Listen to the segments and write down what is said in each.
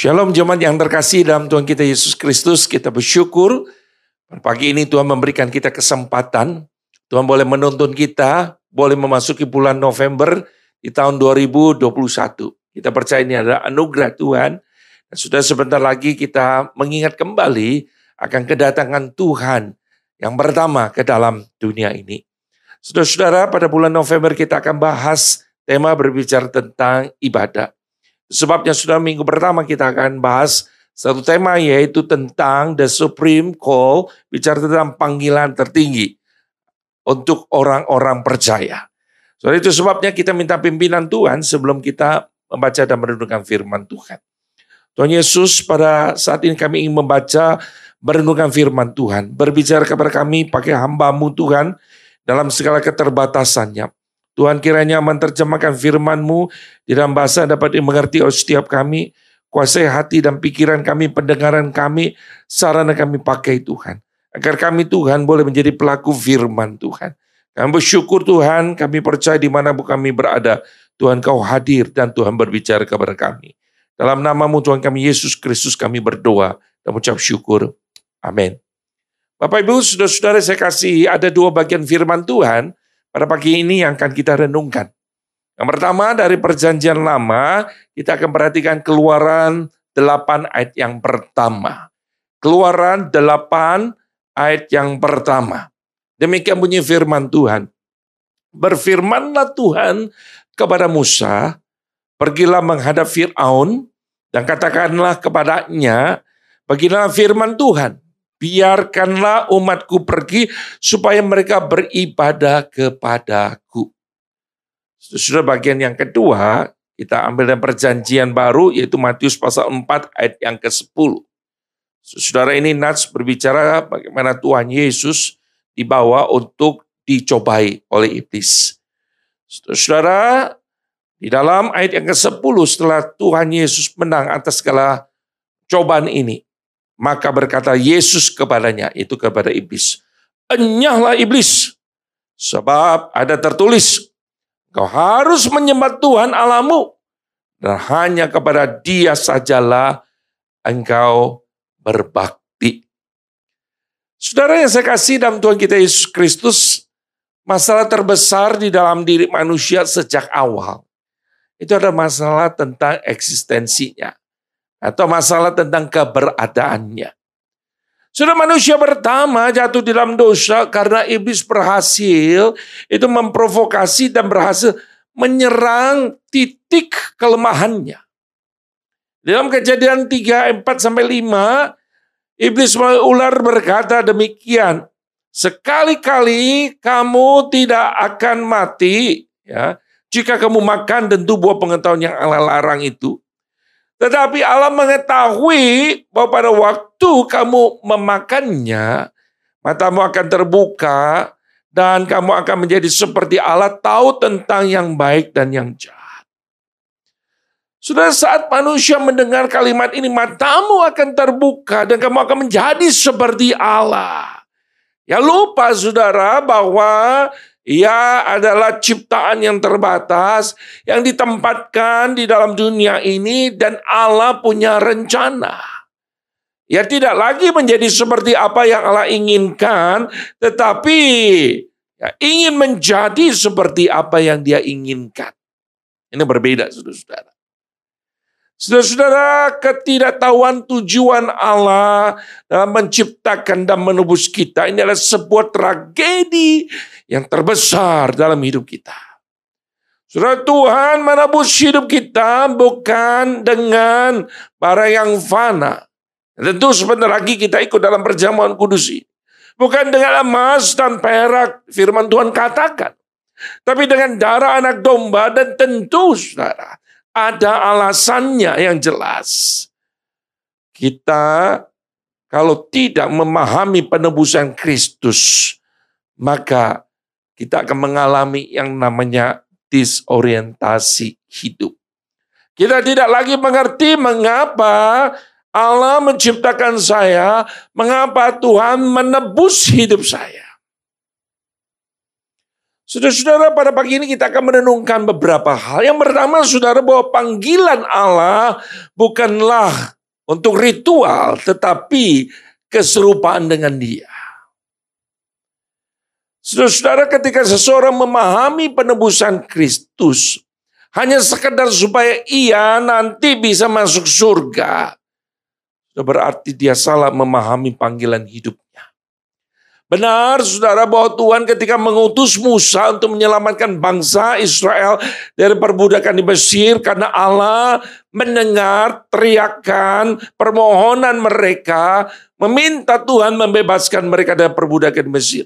Shalom jemaat yang terkasih dalam Tuhan kita Yesus Kristus. Kita bersyukur pagi ini Tuhan memberikan kita kesempatan. Tuhan boleh menuntun kita, boleh memasuki bulan November di tahun 2021. Kita percaya ini adalah anugerah Tuhan. Dan sudah sebentar lagi kita mengingat kembali akan kedatangan Tuhan yang pertama ke dalam dunia ini. Saudara-saudara, pada bulan November kita akan bahas tema berbicara tentang ibadah. Sebabnya sudah minggu pertama kita akan bahas satu tema yaitu tentang the supreme call, bicara tentang panggilan tertinggi untuk orang-orang percaya. So itu sebabnya kita minta pimpinan Tuhan sebelum kita membaca dan merenungkan firman Tuhan. Tuhan Yesus pada saat ini kami ingin membaca merenungkan firman Tuhan. Berbicara kepada kami pakai hambamu Tuhan dalam segala keterbatasannya. Tuhan kiranya menerjemahkan firman-Mu di dalam bahasa dapat dimengerti oleh setiap kami. Kuasai hati dan pikiran kami, pendengaran kami, sarana kami pakai Tuhan. Agar kami Tuhan boleh menjadi pelaku firman Tuhan. Kami bersyukur Tuhan, kami percaya di mana kami berada. Tuhan kau hadir dan Tuhan berbicara kepada kami. Dalam namamu Tuhan kami Yesus Kristus kami berdoa dan mengucap syukur. Amin. Bapak Ibu, saudara-saudara saya kasih ada dua bagian firman Tuhan pada pagi ini yang akan kita renungkan. Yang pertama dari perjanjian lama, kita akan perhatikan keluaran 8 ayat yang pertama. Keluaran 8 ayat yang pertama. Demikian bunyi firman Tuhan. Berfirmanlah Tuhan kepada Musa, pergilah menghadap Fir'aun, dan katakanlah kepadanya, bagilah firman Tuhan, biarkanlah umatku pergi supaya mereka beribadah kepadaku. Sudah bagian yang kedua, kita ambil dari perjanjian baru yaitu Matius pasal 4 ayat yang ke-10. Saudara ini Nats berbicara bagaimana Tuhan Yesus dibawa untuk dicobai oleh iblis. Saudara, di dalam ayat yang ke-10 setelah Tuhan Yesus menang atas segala cobaan ini, maka berkata Yesus kepadanya, itu kepada iblis. Enyahlah iblis, sebab ada tertulis, kau harus menyembah Tuhan Alamu, dan hanya kepada dia sajalah engkau berbakti. Saudara yang saya kasih dalam Tuhan kita Yesus Kristus, masalah terbesar di dalam diri manusia sejak awal, itu ada masalah tentang eksistensinya atau masalah tentang keberadaannya. Sudah manusia pertama jatuh dalam dosa karena iblis berhasil itu memprovokasi dan berhasil menyerang titik kelemahannya. Dalam kejadian 3, 4 sampai 5, iblis ular berkata demikian, sekali-kali kamu tidak akan mati ya jika kamu makan tentu buah pengetahuan yang Allah larang itu. Tetapi Allah mengetahui bahwa pada waktu kamu memakannya, matamu akan terbuka dan kamu akan menjadi seperti Allah tahu tentang yang baik dan yang jahat. Sudah saat manusia mendengar kalimat ini, matamu akan terbuka dan kamu akan menjadi seperti Allah. Ya lupa saudara bahwa ia adalah ciptaan yang terbatas yang ditempatkan di dalam dunia ini dan Allah punya rencana. Ya tidak lagi menjadi seperti apa yang Allah inginkan, tetapi ya, ingin menjadi seperti apa yang dia inginkan. Ini berbeda saudara-saudara. Saudara-saudara, ketidaktahuan tujuan Allah dalam menciptakan dan menebus kita ini adalah sebuah tragedi yang terbesar dalam hidup kita. Saudara Tuhan menebus hidup kita bukan dengan barang yang fana. Tentu sebentar lagi kita ikut dalam perjamuan kudus ini. Bukan dengan emas dan perak firman Tuhan katakan. Tapi dengan darah anak domba dan tentu saudara ada alasannya yang jelas. Kita kalau tidak memahami penebusan Kristus, maka kita akan mengalami yang namanya disorientasi hidup. Kita tidak lagi mengerti mengapa Allah menciptakan saya, mengapa Tuhan menebus hidup saya. Saudara-saudara, pada pagi ini kita akan merenungkan beberapa hal. Yang pertama, saudara, bahwa panggilan Allah bukanlah untuk ritual, tetapi keserupaan dengan dia. Saudara-saudara, ketika seseorang memahami penebusan Kristus, hanya sekedar supaya ia nanti bisa masuk surga, berarti dia salah memahami panggilan hidupnya. Benar saudara bahwa Tuhan ketika mengutus Musa untuk menyelamatkan bangsa Israel dari perbudakan di Mesir karena Allah mendengar teriakan permohonan mereka meminta Tuhan membebaskan mereka dari perbudakan di Mesir.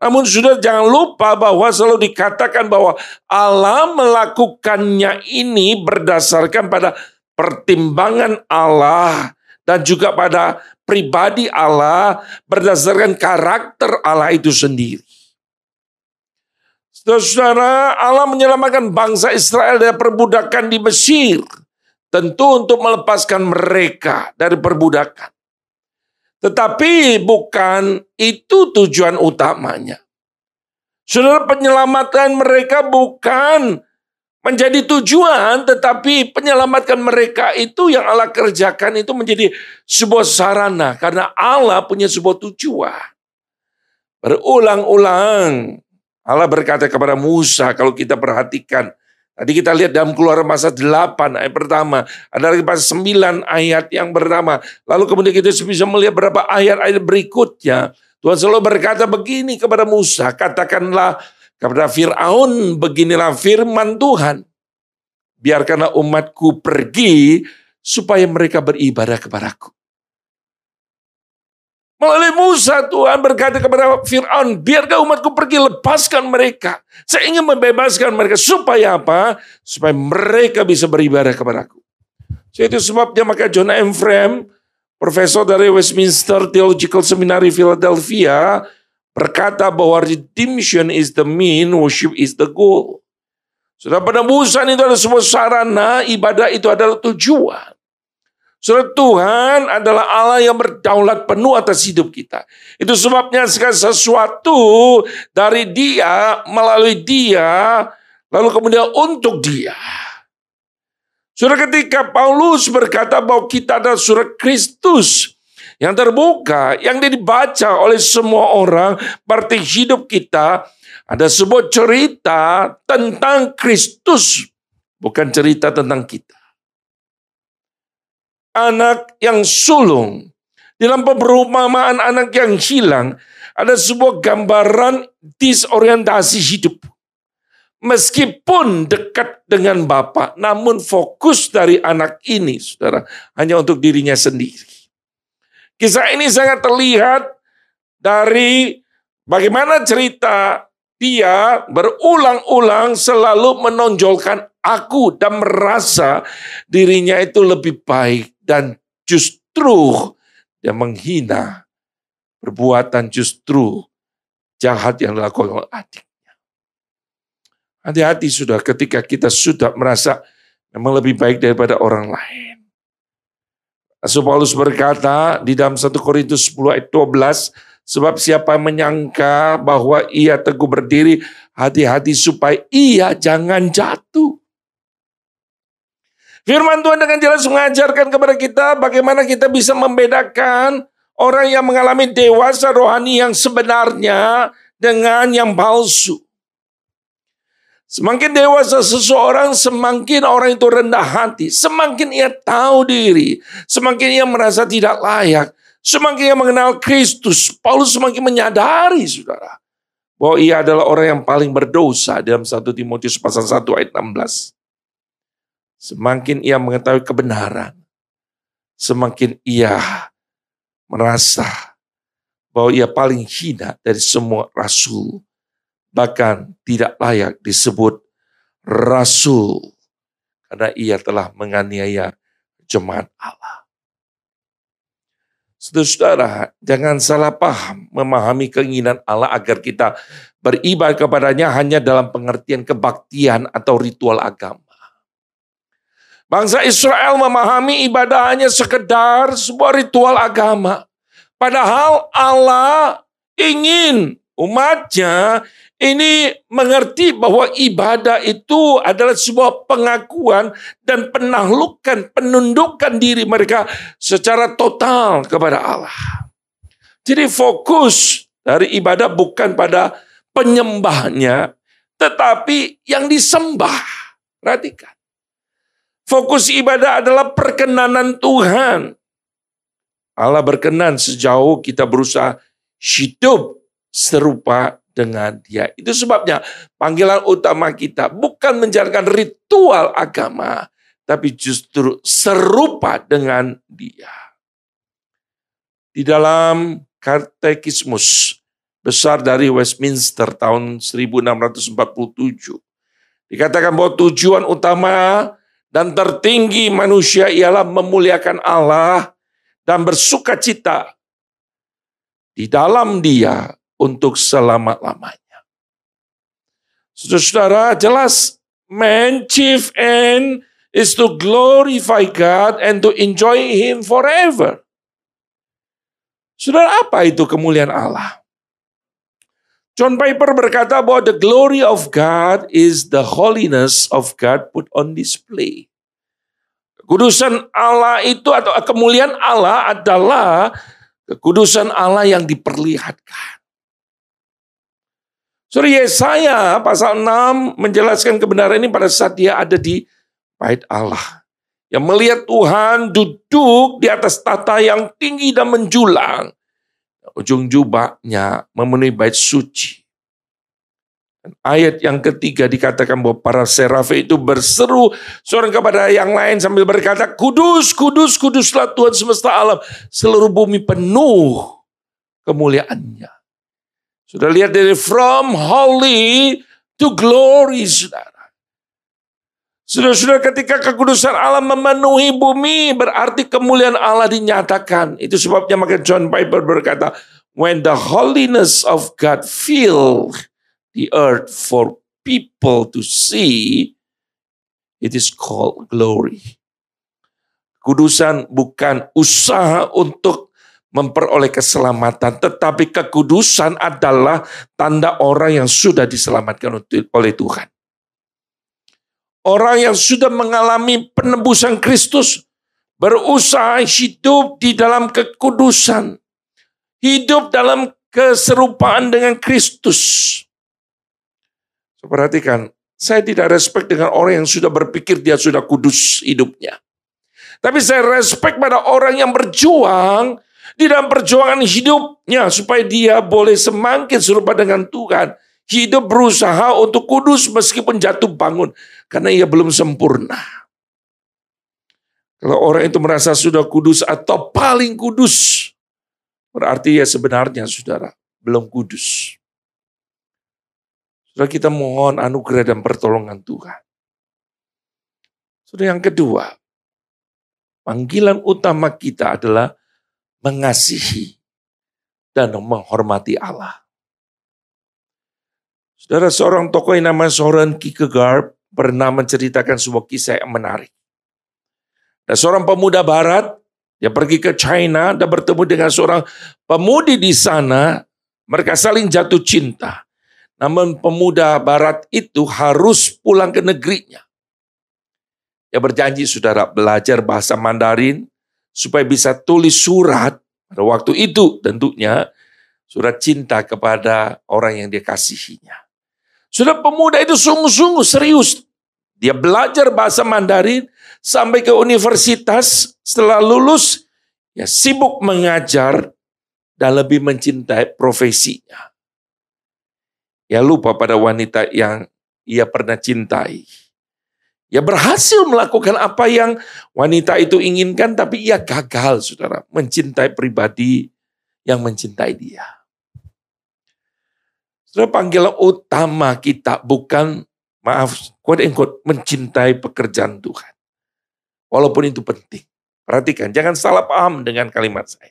Namun sudah jangan lupa bahwa selalu dikatakan bahwa Allah melakukannya ini berdasarkan pada pertimbangan Allah dan juga pada pribadi Allah berdasarkan karakter Allah itu sendiri. Saudara, Allah menyelamatkan bangsa Israel dari perbudakan di Mesir. Tentu untuk melepaskan mereka dari perbudakan. Tetapi bukan itu tujuan utamanya. Saudara, penyelamatan mereka bukan menjadi tujuan, tetapi penyelamatkan mereka itu yang Allah kerjakan itu menjadi sebuah sarana karena Allah punya sebuah tujuan. Berulang-ulang Allah berkata kepada Musa kalau kita perhatikan Tadi kita lihat dalam keluaran masa 8 ayat pertama. Ada lagi pasal 9 ayat yang pertama. Lalu kemudian kita bisa melihat berapa ayat-ayat berikutnya. Tuhan selalu berkata begini kepada Musa. Katakanlah kepada Fir'aun beginilah firman Tuhan. Biarkanlah umatku pergi supaya mereka beribadah kepadaku. Melalui Musa Tuhan berkata kepada Fir'aun, biarkan umatku pergi, lepaskan mereka. Saya ingin membebaskan mereka. Supaya apa? Supaya mereka bisa beribadah kepadaku. So, itu sebabnya maka John M. Frame, profesor dari Westminster Theological Seminary Philadelphia, berkata bahwa redemption is the mean, worship is the goal. Sudah penebusan itu adalah sebuah sarana, ibadah itu adalah tujuan. Sudah Tuhan adalah Allah yang berdaulat penuh atas hidup kita. Itu sebabnya segala sesuatu dari dia, melalui dia, lalu kemudian untuk dia. Sudah ketika Paulus berkata bahwa kita adalah surat Kristus, yang terbuka, yang dibaca oleh semua orang, berarti hidup kita ada sebuah cerita tentang Kristus, bukan cerita tentang kita. Anak yang sulung, dalam perumpamaan anak yang hilang, ada sebuah gambaran disorientasi hidup. Meskipun dekat dengan Bapak, namun fokus dari anak ini, saudara, hanya untuk dirinya sendiri. Kisah ini sangat terlihat dari bagaimana cerita dia berulang-ulang selalu menonjolkan aku dan merasa dirinya itu lebih baik dan justru dia menghina perbuatan justru jahat yang dilakukan oleh adiknya. Hati-hati sudah ketika kita sudah merasa memang lebih baik daripada orang lain. Rasul Paulus berkata di dalam 1 Korintus 10 ayat 12, sebab siapa menyangka bahwa ia teguh berdiri, hati-hati supaya ia jangan jatuh. Firman Tuhan dengan jelas mengajarkan kepada kita bagaimana kita bisa membedakan orang yang mengalami dewasa rohani yang sebenarnya dengan yang palsu. Semakin dewasa seseorang, semakin orang itu rendah hati. Semakin ia tahu diri, semakin ia merasa tidak layak. Semakin ia mengenal Kristus, Paulus semakin menyadari, saudara, bahwa ia adalah orang yang paling berdosa dalam 1 Timotius pasal 1 ayat 16. Semakin ia mengetahui kebenaran, semakin ia merasa bahwa ia paling hina dari semua rasul bahkan tidak layak disebut rasul karena ia telah menganiaya jemaat Allah. Saudara-saudara, jangan salah paham memahami keinginan Allah agar kita beribadah kepadanya hanya dalam pengertian kebaktian atau ritual agama. Bangsa Israel memahami ibadah hanya sekedar sebuah ritual agama. Padahal Allah ingin umatnya ini mengerti bahwa ibadah itu adalah sebuah pengakuan dan penahlukan, penundukan diri mereka secara total kepada Allah. Jadi fokus dari ibadah bukan pada penyembahnya, tetapi yang disembah. Perhatikan. Fokus ibadah adalah perkenanan Tuhan. Allah berkenan sejauh kita berusaha hidup serupa dengan dia. Itu sebabnya panggilan utama kita bukan menjalankan ritual agama, tapi justru serupa dengan dia. Di dalam katekismus besar dari Westminster tahun 1647, dikatakan bahwa tujuan utama dan tertinggi manusia ialah memuliakan Allah dan bersuka cita di dalam dia untuk selama-lamanya. Saudara-saudara, jelas man chief end is to glorify God and to enjoy Him forever. Saudara, apa itu kemuliaan Allah? John Piper berkata bahwa the glory of God is the holiness of God put on display. Kekudusan Allah itu atau kemuliaan Allah adalah kekudusan Allah yang diperlihatkan. Surya Yesaya pasal 6 menjelaskan kebenaran ini pada saat dia ada di bait Allah. Yang melihat Tuhan duduk di atas tata yang tinggi dan menjulang ujung jubahnya memenuhi bait suci. Ayat yang ketiga dikatakan bahwa para serafi itu berseru seorang kepada yang lain sambil berkata, Kudus, kudus, kuduslah Tuhan semesta alam. Seluruh bumi penuh kemuliaannya. Sudah lihat dari from holy to glory, saudara. Sudah-sudah ketika kekudusan Allah memenuhi bumi, berarti kemuliaan Allah dinyatakan. Itu sebabnya maka John Piper berkata, when the holiness of God fill the earth for people to see, it is called glory. Kudusan bukan usaha untuk memperoleh keselamatan, tetapi kekudusan adalah tanda orang yang sudah diselamatkan oleh Tuhan. Orang yang sudah mengalami penebusan Kristus berusaha hidup di dalam kekudusan. Hidup dalam keserupaan dengan Kristus. So, perhatikan, saya tidak respect dengan orang yang sudah berpikir dia sudah kudus hidupnya. Tapi saya respect pada orang yang berjuang di dalam perjuangan hidupnya supaya dia boleh semakin serupa dengan Tuhan. Hidup berusaha untuk kudus meskipun jatuh bangun. Karena ia belum sempurna. Kalau orang itu merasa sudah kudus atau paling kudus. Berarti ya sebenarnya saudara belum kudus. Saudara kita mohon anugerah dan pertolongan Tuhan. Saudara yang kedua, panggilan utama kita adalah mengasihi dan menghormati Allah. Saudara seorang tokoh yang namanya Soren Kierkegaard pernah menceritakan sebuah kisah yang menarik. Dan seorang pemuda barat, dia pergi ke China dan bertemu dengan seorang pemudi di sana, mereka saling jatuh cinta. Namun pemuda barat itu harus pulang ke negerinya. Dia berjanji saudara belajar bahasa Mandarin supaya bisa tulis surat pada waktu itu tentunya surat cinta kepada orang yang dia kasihinya. Sudah pemuda itu sungguh-sungguh serius. Dia belajar bahasa Mandarin sampai ke universitas. Setelah lulus, ya sibuk mengajar dan lebih mencintai profesinya. Ya lupa pada wanita yang ia pernah cintai. Ya berhasil melakukan apa yang wanita itu inginkan, tapi ia gagal, saudara, mencintai pribadi yang mencintai dia. Saudara panggilan utama kita bukan maaf, quote unquote, mencintai pekerjaan Tuhan. Walaupun itu penting. Perhatikan, jangan salah paham dengan kalimat saya.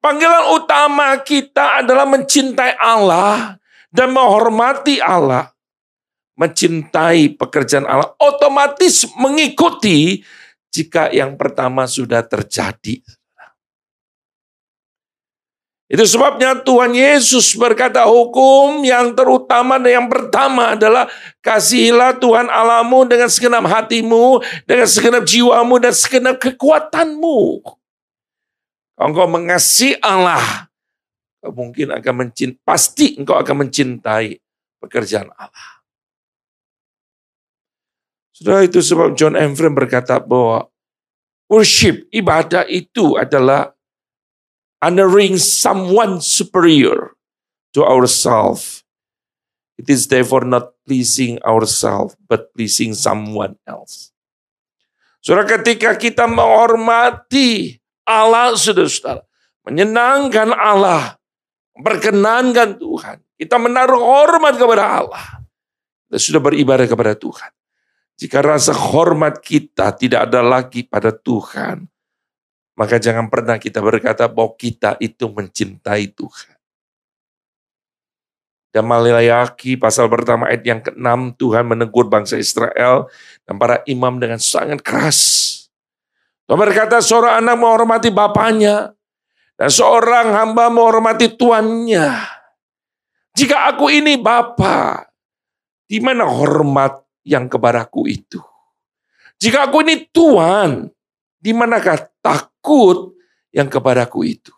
Panggilan utama kita adalah mencintai Allah dan menghormati Allah. Mencintai pekerjaan Allah otomatis mengikuti jika yang pertama sudah terjadi. Itu sebabnya Tuhan Yesus berkata hukum yang terutama dan yang pertama adalah kasihilah Tuhan Allahmu dengan segenap hatimu, dengan segenap jiwamu dan segenap kekuatanmu. Engkau mengasihi Allah, mungkin akan mencintai, pasti engkau akan mencintai pekerjaan Allah. Sudah itu sebab John Ephraim berkata bahwa worship, ibadah itu adalah honoring someone superior to ourselves. It is therefore not pleasing ourselves, but pleasing someone else. Saudara, ketika kita menghormati Allah, saudara-saudara, menyenangkan Allah, berkenankan Tuhan, kita menaruh hormat kepada Allah. Kita sudah beribadah kepada Tuhan. Jika rasa hormat kita tidak ada lagi pada Tuhan, maka jangan pernah kita berkata bahwa kita itu mencintai Tuhan. Dan Malayaki pasal pertama ayat yang ke-6 Tuhan menegur bangsa Israel dan para imam dengan sangat keras. Tuhan berkata seorang anak menghormati bapaknya dan seorang hamba menghormati tuannya. Jika aku ini bapa, di mana hormat yang kepadaku itu? Jika aku ini tuan, di manakah takut yang kepadaku itu.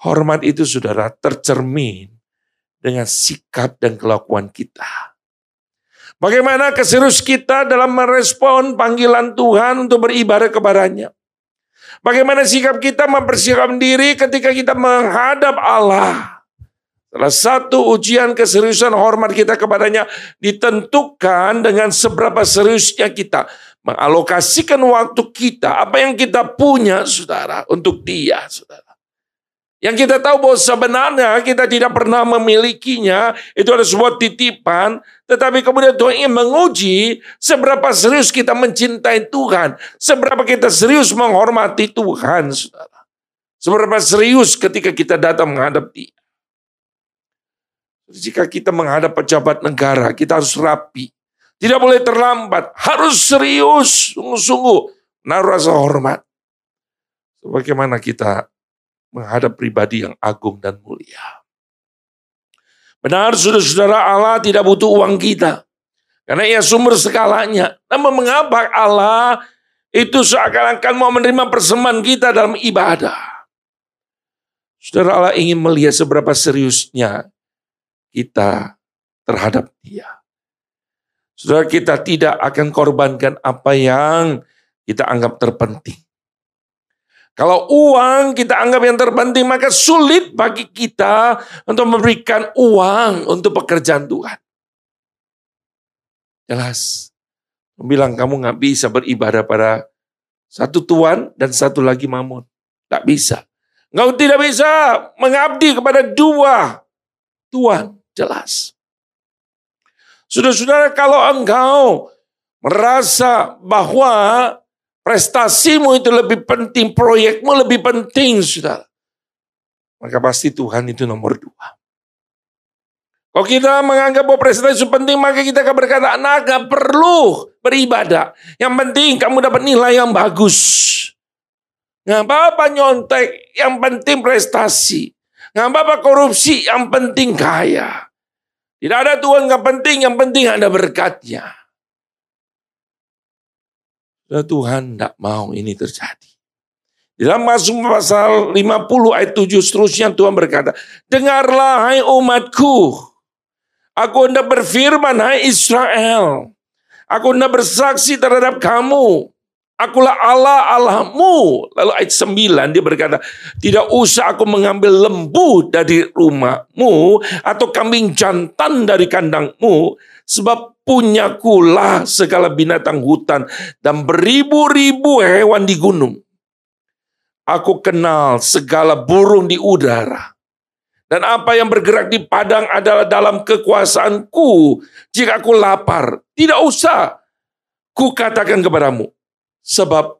Hormat itu saudara tercermin dengan sikap dan kelakuan kita. Bagaimana keserius kita dalam merespon panggilan Tuhan untuk beribadah kepadanya. Bagaimana sikap kita mempersiapkan diri ketika kita menghadap Allah. Salah satu ujian keseriusan hormat kita kepadanya ditentukan dengan seberapa seriusnya kita mengalokasikan waktu kita, apa yang kita punya, saudara, untuk dia, saudara. Yang kita tahu bahwa sebenarnya kita tidak pernah memilikinya, itu adalah sebuah titipan, tetapi kemudian Tuhan ingin menguji seberapa serius kita mencintai Tuhan, seberapa kita serius menghormati Tuhan, saudara. Seberapa serius ketika kita datang menghadap dia. Jika kita menghadap pejabat negara, kita harus rapi. Tidak boleh terlambat, harus serius, sungguh-sungguh, naruh rasa hormat. Bagaimana kita menghadap pribadi yang agung dan mulia. Benar, saudara-saudara Allah tidak butuh uang kita. Karena ia sumber segalanya. Namun mengapa Allah itu seakan-akan mau menerima persembahan kita dalam ibadah. Saudara Allah ingin melihat seberapa seriusnya kita terhadap dia. Saudara kita tidak akan korbankan apa yang kita anggap terpenting. Kalau uang kita anggap yang terpenting, maka sulit bagi kita untuk memberikan uang untuk pekerjaan Tuhan. Jelas. Bilang kamu nggak bisa beribadah pada satu Tuhan dan satu lagi Mamun. Nggak bisa. Engkau tidak bisa mengabdi kepada dua Tuhan. Jelas. Saudara-saudara, kalau engkau merasa bahwa prestasimu itu lebih penting, proyekmu lebih penting, saudara. Maka pasti Tuhan itu nomor dua. Kalau kita menganggap bahwa prestasi itu penting, maka kita akan berkata, anak gak perlu beribadah. Yang penting kamu dapat nilai yang bagus. Nggak apa-apa nyontek, yang penting prestasi. Nggak apa-apa korupsi, yang penting kaya. Tidak ada Tuhan yang penting, yang penting ada berkatnya. Dan Tuhan tidak mau ini terjadi. Di dalam Mazmur pasal 50 ayat 7 seterusnya Tuhan berkata, Dengarlah hai umatku, aku hendak berfirman hai Israel, aku hendak bersaksi terhadap kamu, Akulah Allah Allahmu. Lalu ayat 9 dia berkata, tidak usah aku mengambil lembu dari rumahmu atau kambing jantan dari kandangmu. Sebab punyakulah segala binatang hutan dan beribu-ribu hewan di gunung. Aku kenal segala burung di udara. Dan apa yang bergerak di padang adalah dalam kekuasaanku. Jika aku lapar, tidak usah ku katakan kepadamu, Sebab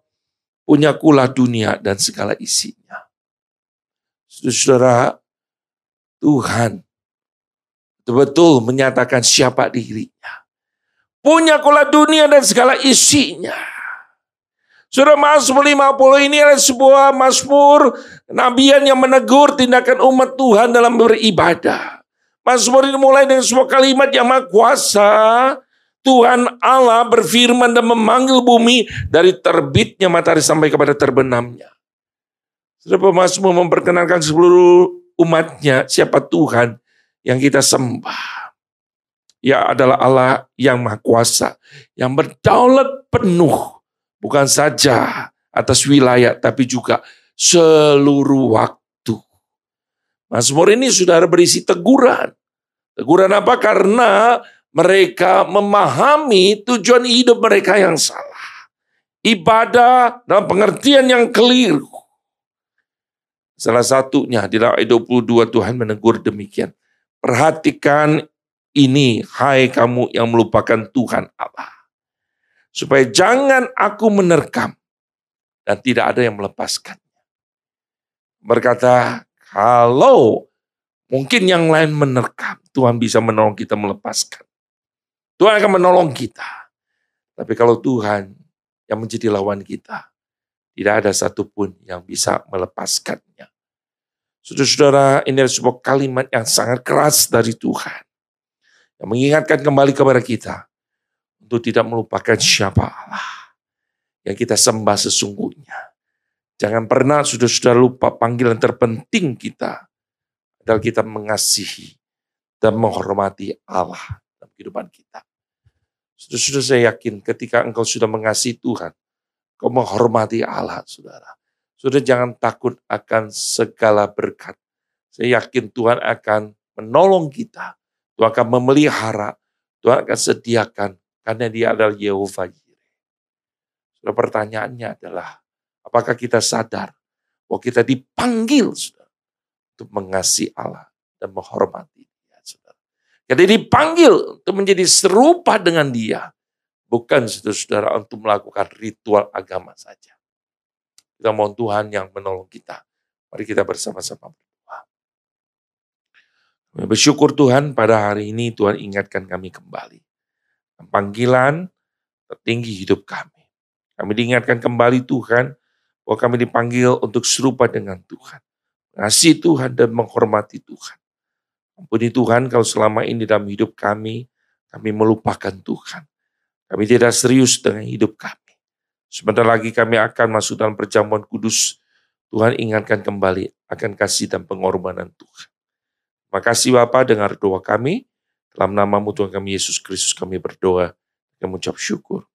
punya punyakulah dunia dan segala isinya. Saudara, Tuhan betul-betul menyatakan siapa dirinya. Punya Punyakulah dunia dan segala isinya. Surah Mazmur 50 ini adalah sebuah Mazmur nabian yang menegur tindakan umat Tuhan dalam beribadah. Mazmur ini mulai dengan sebuah kalimat yang maha. Tuhan Allah berfirman dan memanggil bumi dari terbitnya matahari sampai kepada terbenamnya. Saudara Mazmur memperkenalkan seluruh umatnya siapa Tuhan yang kita sembah. Ya adalah Allah yang maha kuasa, yang berdaulat penuh Bukan saja atas wilayah, tapi juga seluruh waktu. Mazmur ini sudah berisi teguran. Teguran apa? Karena mereka memahami tujuan hidup mereka yang salah. Ibadah dalam pengertian yang keliru. Salah satunya di dalam ayat 22 Tuhan menegur demikian. Perhatikan ini, hai kamu yang melupakan Tuhan Allah supaya jangan aku menerkam dan tidak ada yang melepaskan. Berkata, kalau mungkin yang lain menerkam, Tuhan bisa menolong kita melepaskan. Tuhan akan menolong kita. Tapi kalau Tuhan yang menjadi lawan kita, tidak ada satupun yang bisa melepaskannya. Saudara-saudara, ini adalah sebuah kalimat yang sangat keras dari Tuhan. Yang mengingatkan kembali kepada kita untuk tidak melupakan siapa Allah yang kita sembah sesungguhnya. Jangan pernah sudah-sudah lupa panggilan terpenting kita adalah kita mengasihi dan menghormati Allah dalam kehidupan kita. Sudah-sudah saya yakin ketika engkau sudah mengasihi Tuhan, kau menghormati Allah, saudara. Sudah jangan takut akan segala berkat. Saya yakin Tuhan akan menolong kita. Tuhan akan memelihara. Tuhan akan sediakan karena dia adalah Yehova Jireh. Sudah pertanyaannya adalah, apakah kita sadar bahwa kita dipanggil sudah, untuk mengasihi Allah dan menghormati. Kita dipanggil untuk menjadi serupa dengan dia. Bukan saudara-saudara untuk melakukan ritual agama saja. Kita mohon Tuhan yang menolong kita. Mari kita bersama-sama berdoa. Bersyukur Tuhan pada hari ini Tuhan ingatkan kami kembali panggilan tertinggi hidup kami. Kami diingatkan kembali Tuhan bahwa kami dipanggil untuk serupa dengan Tuhan. Mengasihi Tuhan dan menghormati Tuhan. Ampuni Tuhan kalau selama ini dalam hidup kami, kami melupakan Tuhan. Kami tidak serius dengan hidup kami. Sebentar lagi kami akan masuk dalam perjamuan kudus. Tuhan ingatkan kembali akan kasih dan pengorbanan Tuhan. Terima kasih Bapak dengar doa kami. Dalam namamu Tuhan kami Yesus Kristus kami berdoa dan mengucap syukur.